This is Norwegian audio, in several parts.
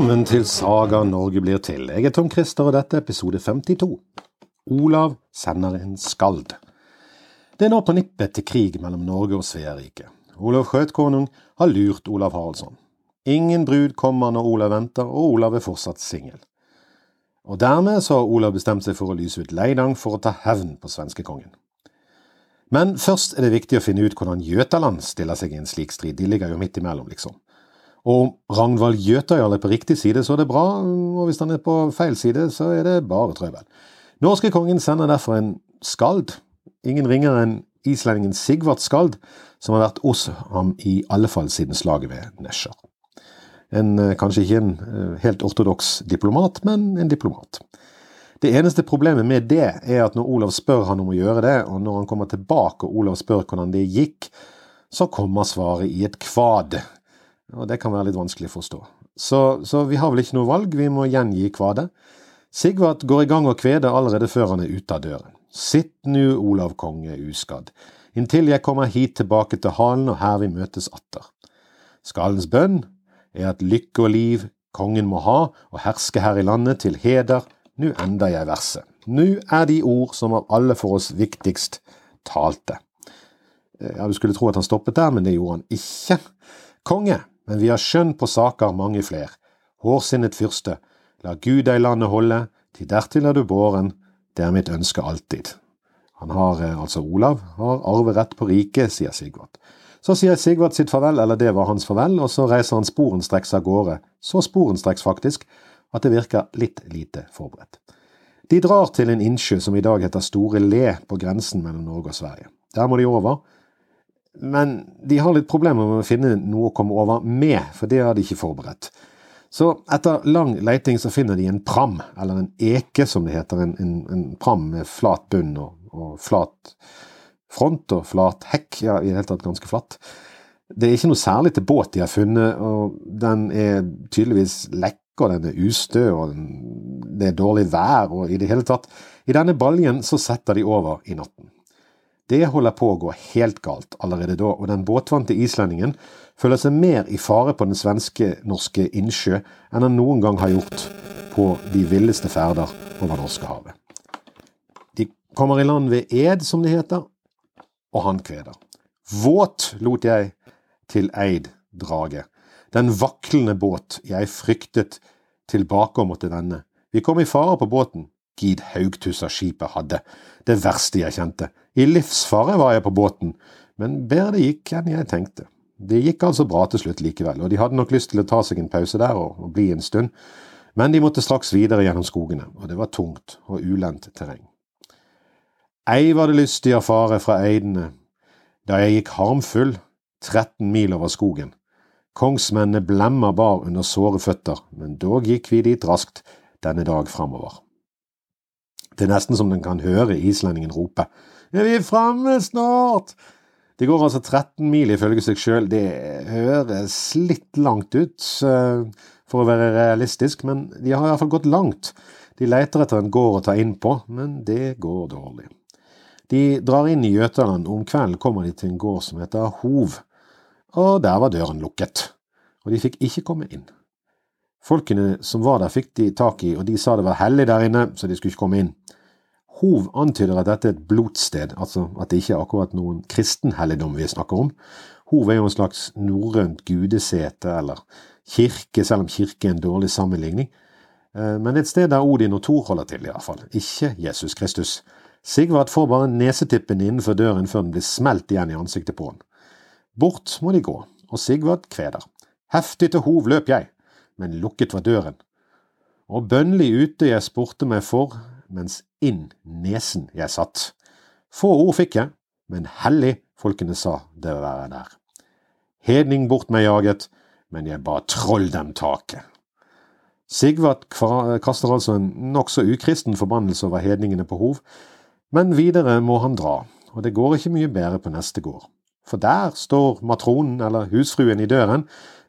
Velkommen til Saga Norge blir til. Jeg er Tom Christer, og dette er episode 52. Olav sender en skald. Det er nå på nippet til krig mellom Norge og Sverige. Olav Skjøtkonung har lurt Olav Haraldsson. Ingen brud kommer når Olav venter, og Olav er fortsatt singel. Og dermed så har Olav bestemt seg for å lyse ut Leidang for å ta hevn på svenskekongen. Men først er det viktig å finne ut hvordan Jøtaland stiller seg i en slik strid. De ligger jo midt imellom, liksom. Og om Ragnvald Jøtajarl er på riktig side, så er det bra, og hvis han er på feil side, så er det bare trøbbel. Norske kongen sender derfor en skald, ingen ringere enn islendingen Sigvart Skald, som har vært hos ham i alle fall siden slaget ved Nesjar. En, eh, kanskje ikke en eh, helt ortodoks diplomat, men en diplomat. Det eneste problemet med det er at når Olav spør han om å gjøre det, og når han kommer tilbake og Olav spør hvordan det gikk, så kommer svaret i et kvad. Og det kan være litt vanskelig å forstå. Så, så vi har vel ikke noe valg, vi må gjengi kvadet. Sigvart går i gang å kvede allerede før han er ute av døren. Sitt nu, Olav konge, uskadd, inntil jeg kommer hit tilbake til halen og her vi møtes atter. Skallens bønn er at lykke og liv kongen må ha og herske her i landet til heder, nu ender jeg verset. Nu er de ord som av alle for oss viktigst talte. Eh, ja, du skulle tro at han stoppet der, men det gjorde han ikke. Konge, men vi har skjønn på saker mange fler. Hårsinnet fyrste, la Gud deg landet holde, til dertil er du båren, det er mitt ønske alltid. Han har, eh, altså Olav, har arverett på riket, sier Sigvart. Så sier Sigvart sitt farvel, eller det var hans farvel, og så reiser han sporenstreks av gårde, så sporenstreks faktisk, at det virker litt lite forberedt. De drar til en innsjø som i dag heter Store Le, på grensen mellom Norge og Sverige. Der må de over, men de har litt problemer med å finne noe å komme over med, for det har de ikke forberedt. Så etter lang leiting så finner de en pram, eller en eke som det heter, en, en, en pram med flat bunn og, og, flat front og flat hekk, ja i det hele tatt ganske flatt. Det er ikke noe særlig til båt de har funnet, og den er tydeligvis lekker, den er ustø, og det er dårlig vær, og i det hele tatt. I denne baljen så setter de over i natten. Det holder på å gå helt galt allerede da, og den båtvante islendingen føler seg mer i fare på den svenske-norske innsjø enn han noen gang har gjort på de villeste ferder over Norskehavet. De kommer i land ved Ed, som det heter, og han kveder. Våt lot jeg til Eid drage, den vaklende båt jeg fryktet tilbake å måtte vende. Vi kom i fare på båten, Gid Haugtussa skipet hadde, det verste jeg kjente. I livsfare var jeg på båten, men bedre det gikk enn jeg tenkte. Det gikk altså bra til slutt likevel, og de hadde nok lyst til å ta seg en pause der og, og bli en stund, men de måtte straks videre gjennom skogene, og det var tungt og ulendt terreng. Ei var det lystig å fare fra eidene, da jeg gikk harmfull 13 mil over skogen. Kongsmennene blemma bar under såre føtter, men dog gikk vi dit raskt denne dag framover. Det er nesten som den kan høre islendingen rope. Er vi framme snart? Det går altså 13 mil ifølge seg sjøl. Det høres litt langt ut for å være realistisk, men de har iallfall gått langt. De leter etter en gård å ta inn på, men det går dårlig. De drar inn i Jøtaland, om kvelden kommer de til en gård som heter Hov, og der var døren lukket, og de fikk ikke komme inn. Folkene som var der, fikk de tak i, og de sa det var hellig der inne, så de skulle ikke komme inn. Hov antyder at dette er et blotsted, altså at det ikke er akkurat noen kristen helligdom vi snakker om. Hov er jo en slags norrønt gudesete, eller kirke, selv om kirke er en dårlig sammenligning. Eh, men et sted der Odin og Thor holder til, i hvert fall. Ikke Jesus Kristus. Sigvard får bare nesetippen innenfor døren før den blir smelt igjen i ansiktet på han. Bort må de gå, og Sigvard kveder. Heftig til hov løp jeg men lukket var døren. Og bønnlig ute jeg spurte meg for, mens inn nesen jeg satt. Få ord fikk jeg, men hellig folkene sa det være der. Hedning bort meg jaget, men jeg ba troll dem taket. Sigvart kaster altså en nokså ukristen forbannelse over hedningene på Hov, men videre må han dra, og det går ikke mye bedre på neste gård. For der står matronen, eller husfruen, i døren,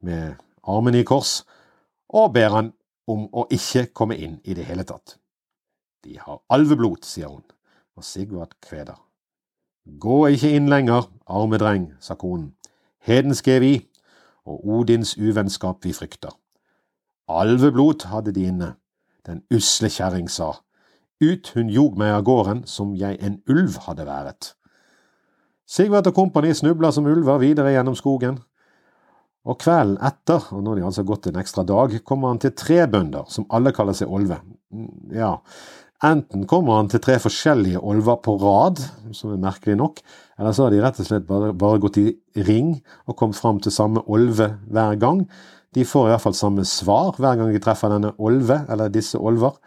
med armene i kors, og ber han om å ikke komme inn i det hele tatt. De har alveblod, sier hun, og Sigvard kveder. Gå ikke inn lenger, arme dreng, sa konen. Hedenske vi, og Odins uvennskap vi frykter. Alveblod hadde de inne. Den usle kjerring sa, ut hun jog meg av gården som jeg en ulv hadde været. Sigvart og kompani snubla som ulver videre gjennom skogen. Og kvelden etter, og nå har de altså gått en ekstra dag, kommer han til tre bønder, som alle kaller seg Olve. Ja, enten kommer han til tre forskjellige olver på rad, som er merkelig nok, eller så har de rett og slett bare, bare gått i ring og kommet fram til samme olve hver gang. De får iallfall samme svar hver gang de treffer denne olve, eller disse olver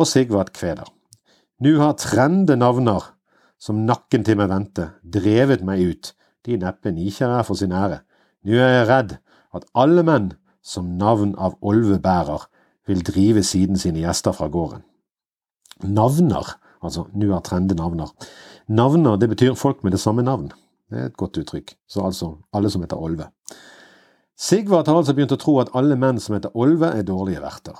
og Sigvard Kveder. Nu har trende navner, som nakken til meg vendte, drevet meg ut, de neppe nikjære er for sin ære. Nu er jeg redd at alle menn som navn av Olve bærer, vil drive siden sine gjester fra gården. Navner, altså nå er trende navner. Navner, det betyr folk med det samme navn. Det er et godt uttrykk, så altså alle som heter Olve. Sigvart har altså begynt å tro at alle menn som heter Olve, er dårlige verter.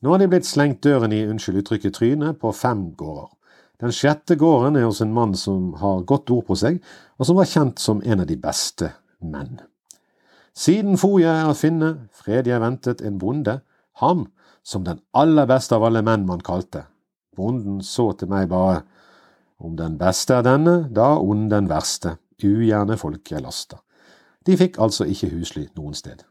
Nå har de blitt slengt døren i unnskyld uttrykket trynet på fem gårder. Den sjette gården er hos en mann som har godt ord på seg, og som var kjent som en av de beste menn. Siden for jeg å finne, fred jeg ventet, en bonde, ham som den aller beste av alle menn man kalte. Bonden så til meg bare, om den beste er denne, da ond den verste, ugjerne folk jeg laster. De fikk altså ikke husly noen sted.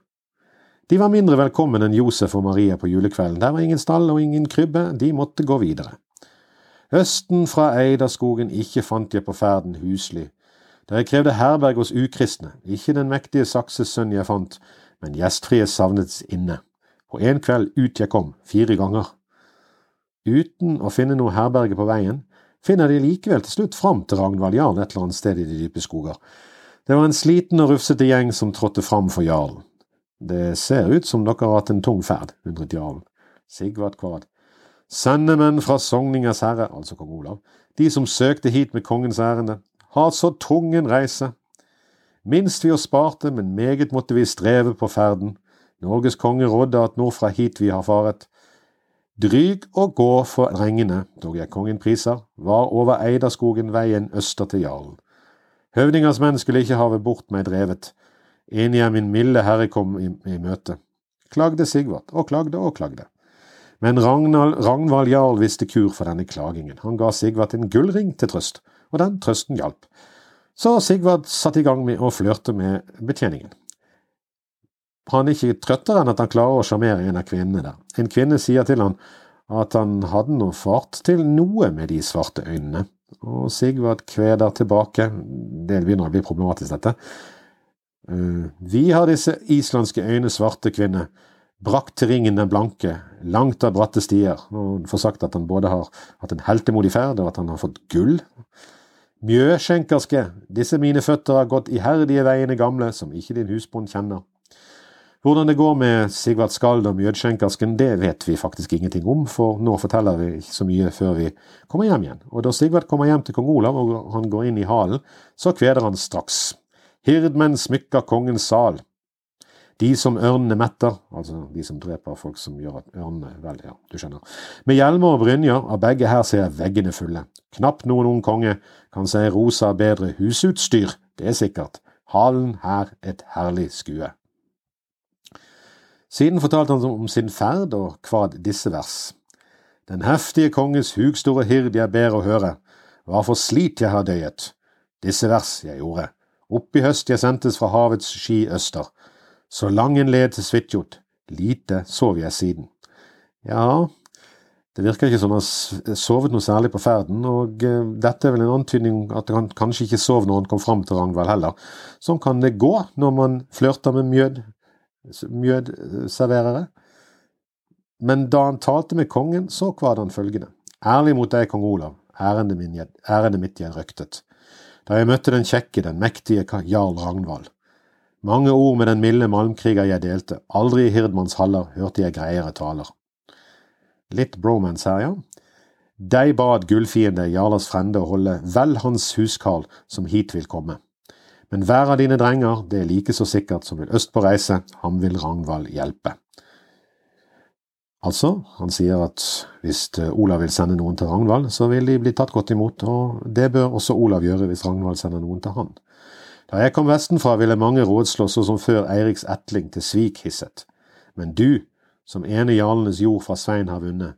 De var mindre velkommen enn Josef og Maria på julekvelden. Der var ingen stall og ingen krybbe, de måtte gå videre. Østen fra Eidaskogen ikke fant jeg på ferden husly. Jeg krevde herberg hos ukristne, ikke den mektige Sakses sønn jeg fant, men gjestfrie savnets inne. På en kveld ut jeg kom, fire ganger. Uten å finne noe herberge på veien, finner de likevel til slutt fram til Ragnvald Jarl et eller annet sted i de dype skoger. Det var en sliten og rufsete gjeng som trådte fram for jarlen. Det ser ut som dere har hatt en tung ferd, undret jarlen. Sigvart Kvad. Sendemenn fra Sogningers herre, altså kong Olav, de som søkte hit med kongens ærende, har så tung en reise. Minst vi oss sparte, men meget måtte vi streve på ferden. Norges konge rådde at nordfra hit vi har faret. Dryg å gå for drengene, dog jeg kongen priser, var over Eidaskogen veien øster til jarlen. Høvdingers menn skulle ikke have bort meg drevet, Enig er min milde herre kom i, i møte. Klagde Sigvard, og klagde og klagde. Men Ragnald, Ragnvald jarl visste kur for denne klagingen. Han ga Sigvard en gullring til trøst, og den trøsten hjalp. Så Sigvard satte i gang med å flørte med betjeningen. Han er ikke trøttere enn at han klarer å sjarmere en av kvinnene der. En kvinne sier til han at han hadde noe fart til noe med de svarte øynene, og Sigvard kveder tilbake, det begynner å bli problematisk dette, Eh, vi har disse islandske øyne svarte kvinne, brakt til ringen den blanke, langt av bratte stier. Og får sagt at han både har hatt en heltemodig ferd, og at han har fått gull. Mjøskjenkerske, disse mine føtter har gått iherdige veiene gamle, som ikke din husbond kjenner. Hvordan det går med Sigvart Skald og Mjødskjenkersken, det vet vi faktisk ingenting om, for nå forteller vi ikke så mye før vi kommer hjem igjen. Og da Sigvart kommer hjem til kong Olav og han går inn i halen, så kveder han straks. Hirdmenn smykker kongens sal. De som ørnene metter, altså de som dreper folk som gjør at ørnene Vel, ja, du skjønner. Med hjelmer og brynjer, av begge her ser veggene fulle. Knapt noen ung konge kan si rosa bedre husutstyr, det er sikkert. Halen her et herlig skue. Siden fortalte han om sin ferd og kvad disse vers. Den heftige konges hugstore hird jeg ber å høre, hva for slit jeg har døyet. Disse vers jeg gjorde. Opp i høst jeg sendtes fra havets ski øster. Så lang en led til Svitjot, lite sov jeg siden. Ja, det virker ikke som han sovet noe særlig på ferden, og uh, dette er vel en antydning at han kanskje ikke sov når han kom fram til Ragnvald heller. Sånn kan det gå når man flørter med mjød, mjødserverere. Men da han talte med kongen, så kvad han følgende. Ærlig mot deg, kong Olav, ærendet mitt jeg røktet da jeg møtte den kjekke, den mektige jarl Ragnvald. Mange ord med den milde malmkriger jeg delte, aldri i Hirdmanns haller hørte jeg greiere taler. Litt bromance her, ja. Dei bad gullfiende Jarlas frende holde vel hans huskarl som hit vil komme. Men hver av dine drenger, det er like så sikkert som vil øst på reise, ham vil Ragnvald hjelpe. Altså, han sier at hvis Olav vil sende noen til Ragnvald, så vil de bli tatt godt imot, og det bør også Olav gjøre hvis Ragnvald sender noen til han. Da jeg kom vestenfra, ville mange rådslå så som før Eiriks etling til svik hisset. Men du som ene jarlenes jord fra Svein har vunnet.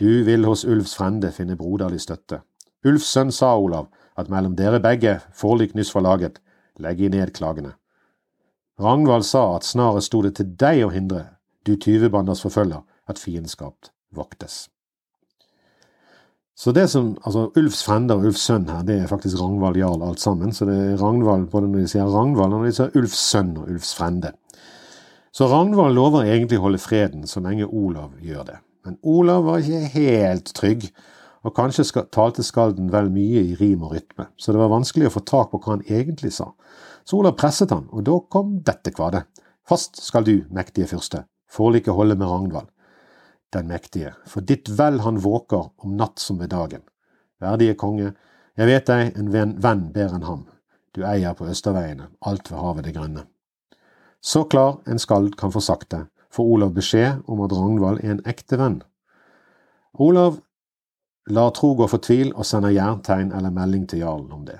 Du vil hos Ulvs frende finne broderlig støtte. Ulfs sønn sa, Olav, at mellom dere begge forlik nyss var laget, legg i ned klagene. Ragnvald sa at snarest sto det til deg å hindre, du tyvebanders forfølger, at fiendskap voktes. Så det som, altså Ulfs frender og Ulfs sønn her, det er faktisk Ragnvald jarl alt sammen. Så det er Ragnvald både når de sier Ragnvald og når de sier Ulfs sønn og Ulfs frende. Så Ragnvald lover egentlig å holde freden så lenge Olav gjør det. Men Olav var ikke helt trygg, og kanskje talte skalden vel mye i rim og rytme, så det var vanskelig å få tak på hva han egentlig sa. Så Olav presset han, og da kom dette kvadet. Fast skal du, mektige fyrste, forliket holde med Ragnvald den mektige, for ditt vel han våker om natt som ved dagen. Verdige konge, jeg vet deg en venn, venn bedre enn ham, du eier på Østerveiene, alt ved havet det grønne. Så klar en skald kan få sagt det, får Olav beskjed om at Ragnvald er en ekte venn. Olav lar tro gå for tvil og sender jerntegn eller melding til jarlen om det.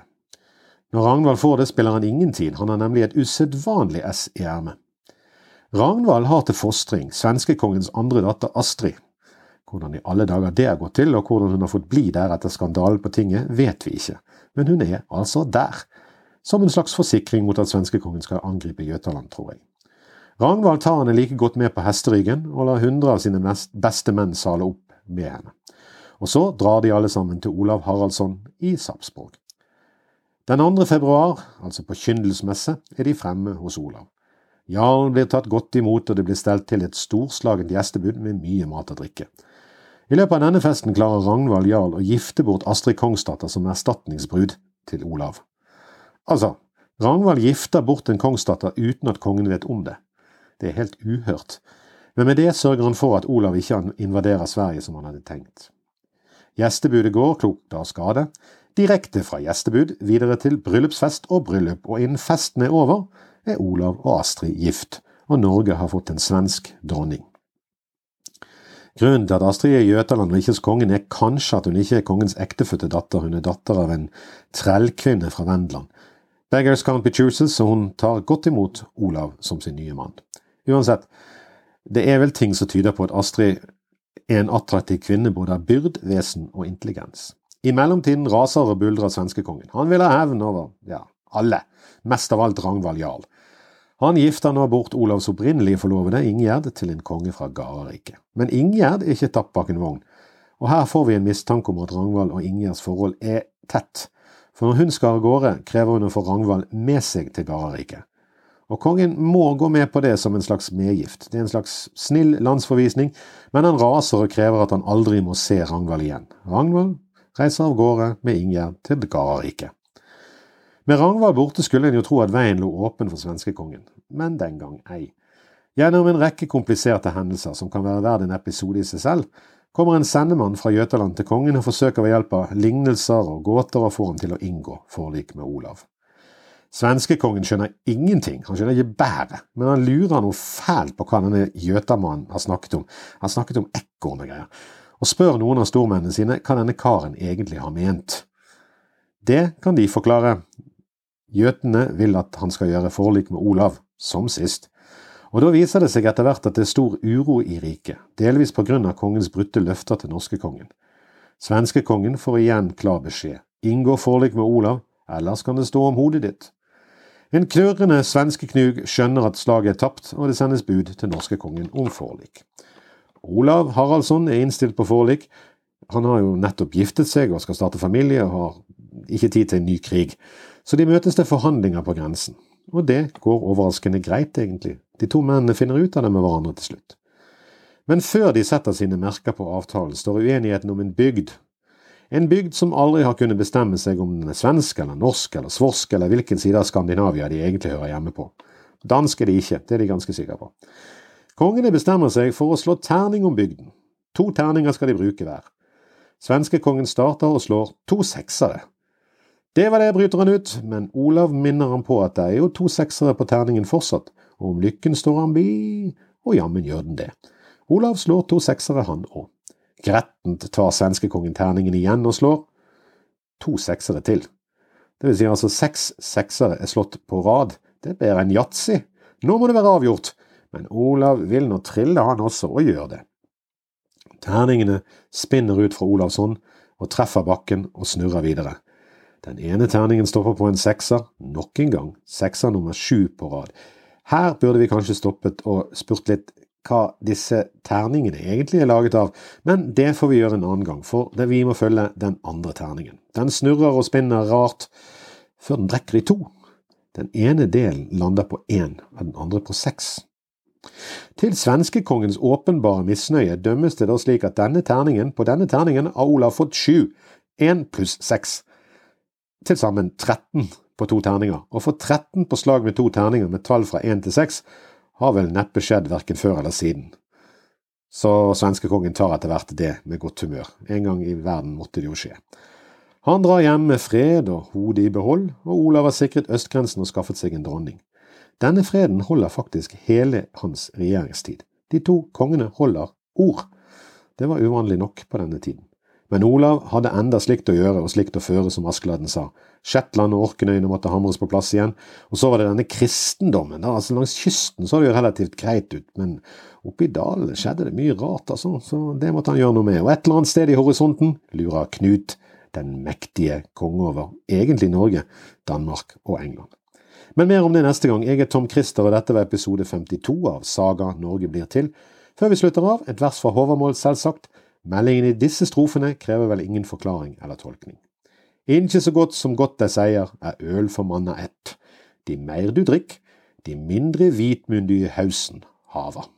Når Ragnvald får det, spiller han ingen tid, han har nemlig et usedvanlig ess i ermet. Ragnvald har til fostring svenskekongens andre datter Astrid. Hvordan i alle dager det har gått til, og hvordan hun har fått bli der etter skandalen på tinget, vet vi ikke, men hun er altså der. Som en slags forsikring mot at svenskekongen skal angripe Jøtaland, tror jeg. Ragnvald tar henne like godt med på hesteryggen og lar hundre av sine beste menn sale opp med henne. Og så drar de alle sammen til Olav Haraldsson i Sarpsborg. Den 2. februar, altså på kyndelsmesse, er de fremme hos Olav. Jarlen blir tatt godt imot, og det blir stelt til et storslagent gjestebud med mye mat og drikke. I løpet av denne festen klarer Ragnvald jarl å gifte bort Astrid Kongsdatter som erstatningsbrud til Olav. Altså, Ragnvald gifter bort en kongsdatter uten at kongen vet om det. Det er helt uhørt, men med det sørger han for at Olav ikke invaderer Sverige som han hadde tenkt. Gjestebudet går, klokt av skade, direkte fra gjestebud videre til bryllupsfest og bryllup, og innen festen er over, er Olav og Astrid gift, og Norge har fått en svensk dronning. Grunnen til at Astrid er Jøtaland og ikke hos kongen, er kanskje at hun ikke er kongens ektefødte datter, hun er datter av en trellkvinne fra Vendland. Beggars can't be choosers, så hun tar godt imot Olav som sin nye mann. Uansett, det er vel ting som tyder på at Astrid er en attraktiv kvinne både av byrd, vesen og intelligens. I mellomtiden raser og buldrer svenskekongen. Han vil ha hevn over, ja, alle, mest av alt Ragnvald jarl. Han gifter nå bort Olavs opprinnelige forlovede, Ingjerd, til en konge fra Gareriket. Men Ingjerd er ikke tatt bak en vogn, og her får vi en mistanke om at Ragnvald og Ingjerd's forhold er tett, for når hun skal av gårde, krever hun å få Ragnvald med seg til Gareriket. Og kongen må gå med på det som en slags medgift, det er en slags snill landsforvisning, men han raser og krever at han aldri må se Ragnvald igjen. Ragnvald reiser av gårde med Ingjerd til Gardarike. Med Ragnvald borte skulle en jo tro at veien lå åpen for svenskekongen, men den gang ei. Gjennom en rekke kompliserte hendelser som kan være verd en episode i seg selv, kommer en sendemann fra Jøtaland til kongen og forsøker ved hjelp av lignelser og gåter å få ham til å inngå forlik med Olav. Svenskekongen skjønner ingenting, han skjønner ikke bæret, men han lurer noe fælt på hva denne jøtamannen har snakket om. Han snakket om ekorn og greier, og spør noen av stormennene sine hva denne karen egentlig har ment. Det kan de forklare, Jøtene vil at han skal gjøre forlik med Olav, som sist. Og da viser det seg etter hvert at det er stor uro i riket, delvis på grunn av kongens brutte løfter til norskekongen. Svenskekongen får igjen klar beskjed, inngå forlik med Olav, ellers kan det stå om hodet ditt. En knurrende svenskeknug skjønner at slaget er tapt, og det sendes bud til norskekongen om forlik. Olav Haraldsson er innstilt på forlik. Han har jo nettopp giftet seg og skal starte familie, og har ikke tid til en ny krig så de møtes til forhandlinger på grensen. Og det går overraskende greit, egentlig. De to mennene finner ut av det med hverandre til slutt. Men før de setter sine merker på avtalen, står uenigheten om en bygd. En bygd som aldri har kunnet bestemme seg om den er svensk eller norsk eller svorsk eller hvilken side av Skandinavia de egentlig hører hjemme på. Dansk er de ikke, det er de ganske sikre på. Kongene bestemmer seg for å slå terning om bygden. To terninger skal de bruke hver. Svenskekongen starter og slår to seksere. Det var det, bryter han ut, men Olav minner han på at det er jo to seksere på terningen fortsatt, og om lykken står han bi, og jammen gjør den det. Olav slår to seksere, han òg. Grettent tar svenskekongen terningen igjen og slår to seksere til. Det vil si altså seks seksere er slått på rad. Det er bedre enn yatzy. Nå må det være avgjort. Men Olav vil nå trille, han også, og gjør det. Terningene spinner ut fra Olavs hånd og treffer bakken og snurrer videre. Den ene terningen stopper på en sekser, nok en gang, sekser nummer sju på rad. Her burde vi kanskje stoppet og spurt litt hva disse terningene egentlig er laget av, men det får vi gjøre en annen gang, for vi må følge den andre terningen. Den snurrer og spinner rart før den brekker i to. Den ene delen lander på én, og den andre på seks. Til svenskekongens åpenbare misnøye dømmes det da slik at denne terningen, på denne terningen har Olav fått sju, én pluss seks, til sammen 13 på to terninger, Å få 13 på slag med to terninger med tall fra 1 til 6 har vel neppe skjedd verken før eller siden. Så svenskekongen tar etter hvert det med godt humør. En gang i verden måtte det jo skje. Han drar hjem med fred og hodet i behold, og Olav har sikret østgrensen og skaffet seg en dronning. Denne freden holder faktisk hele hans regjeringstid. De to kongene holder ord. Det var uvanlig nok på denne tiden. Men Olav hadde enda slikt å gjøre og slikt å føre, som Askeladden sa. Shetland og Orknøyene måtte hamres på plass igjen. Og så var det denne kristendommen. Da. Altså Langs kysten så det jo relativt greit ut, men oppe i dalene skjedde det mye rart, altså. Så det måtte han gjøre noe med. Og et eller annet sted i horisonten lurer Knut, den mektige konge over egentlig Norge, Danmark og England. Men mer om det neste gang. Jeg er Tom Christer, og dette var episode 52 av Saga Norge blir til. Før vi slutter av, et vers fra Håvamål, selvsagt. Meldingen i disse strofene krever vel ingen forklaring eller tolkning. Ikke så godt som godt deg sier, er øl for manna ett. De mer du drikk, de mindre hvitmundige hausen hava.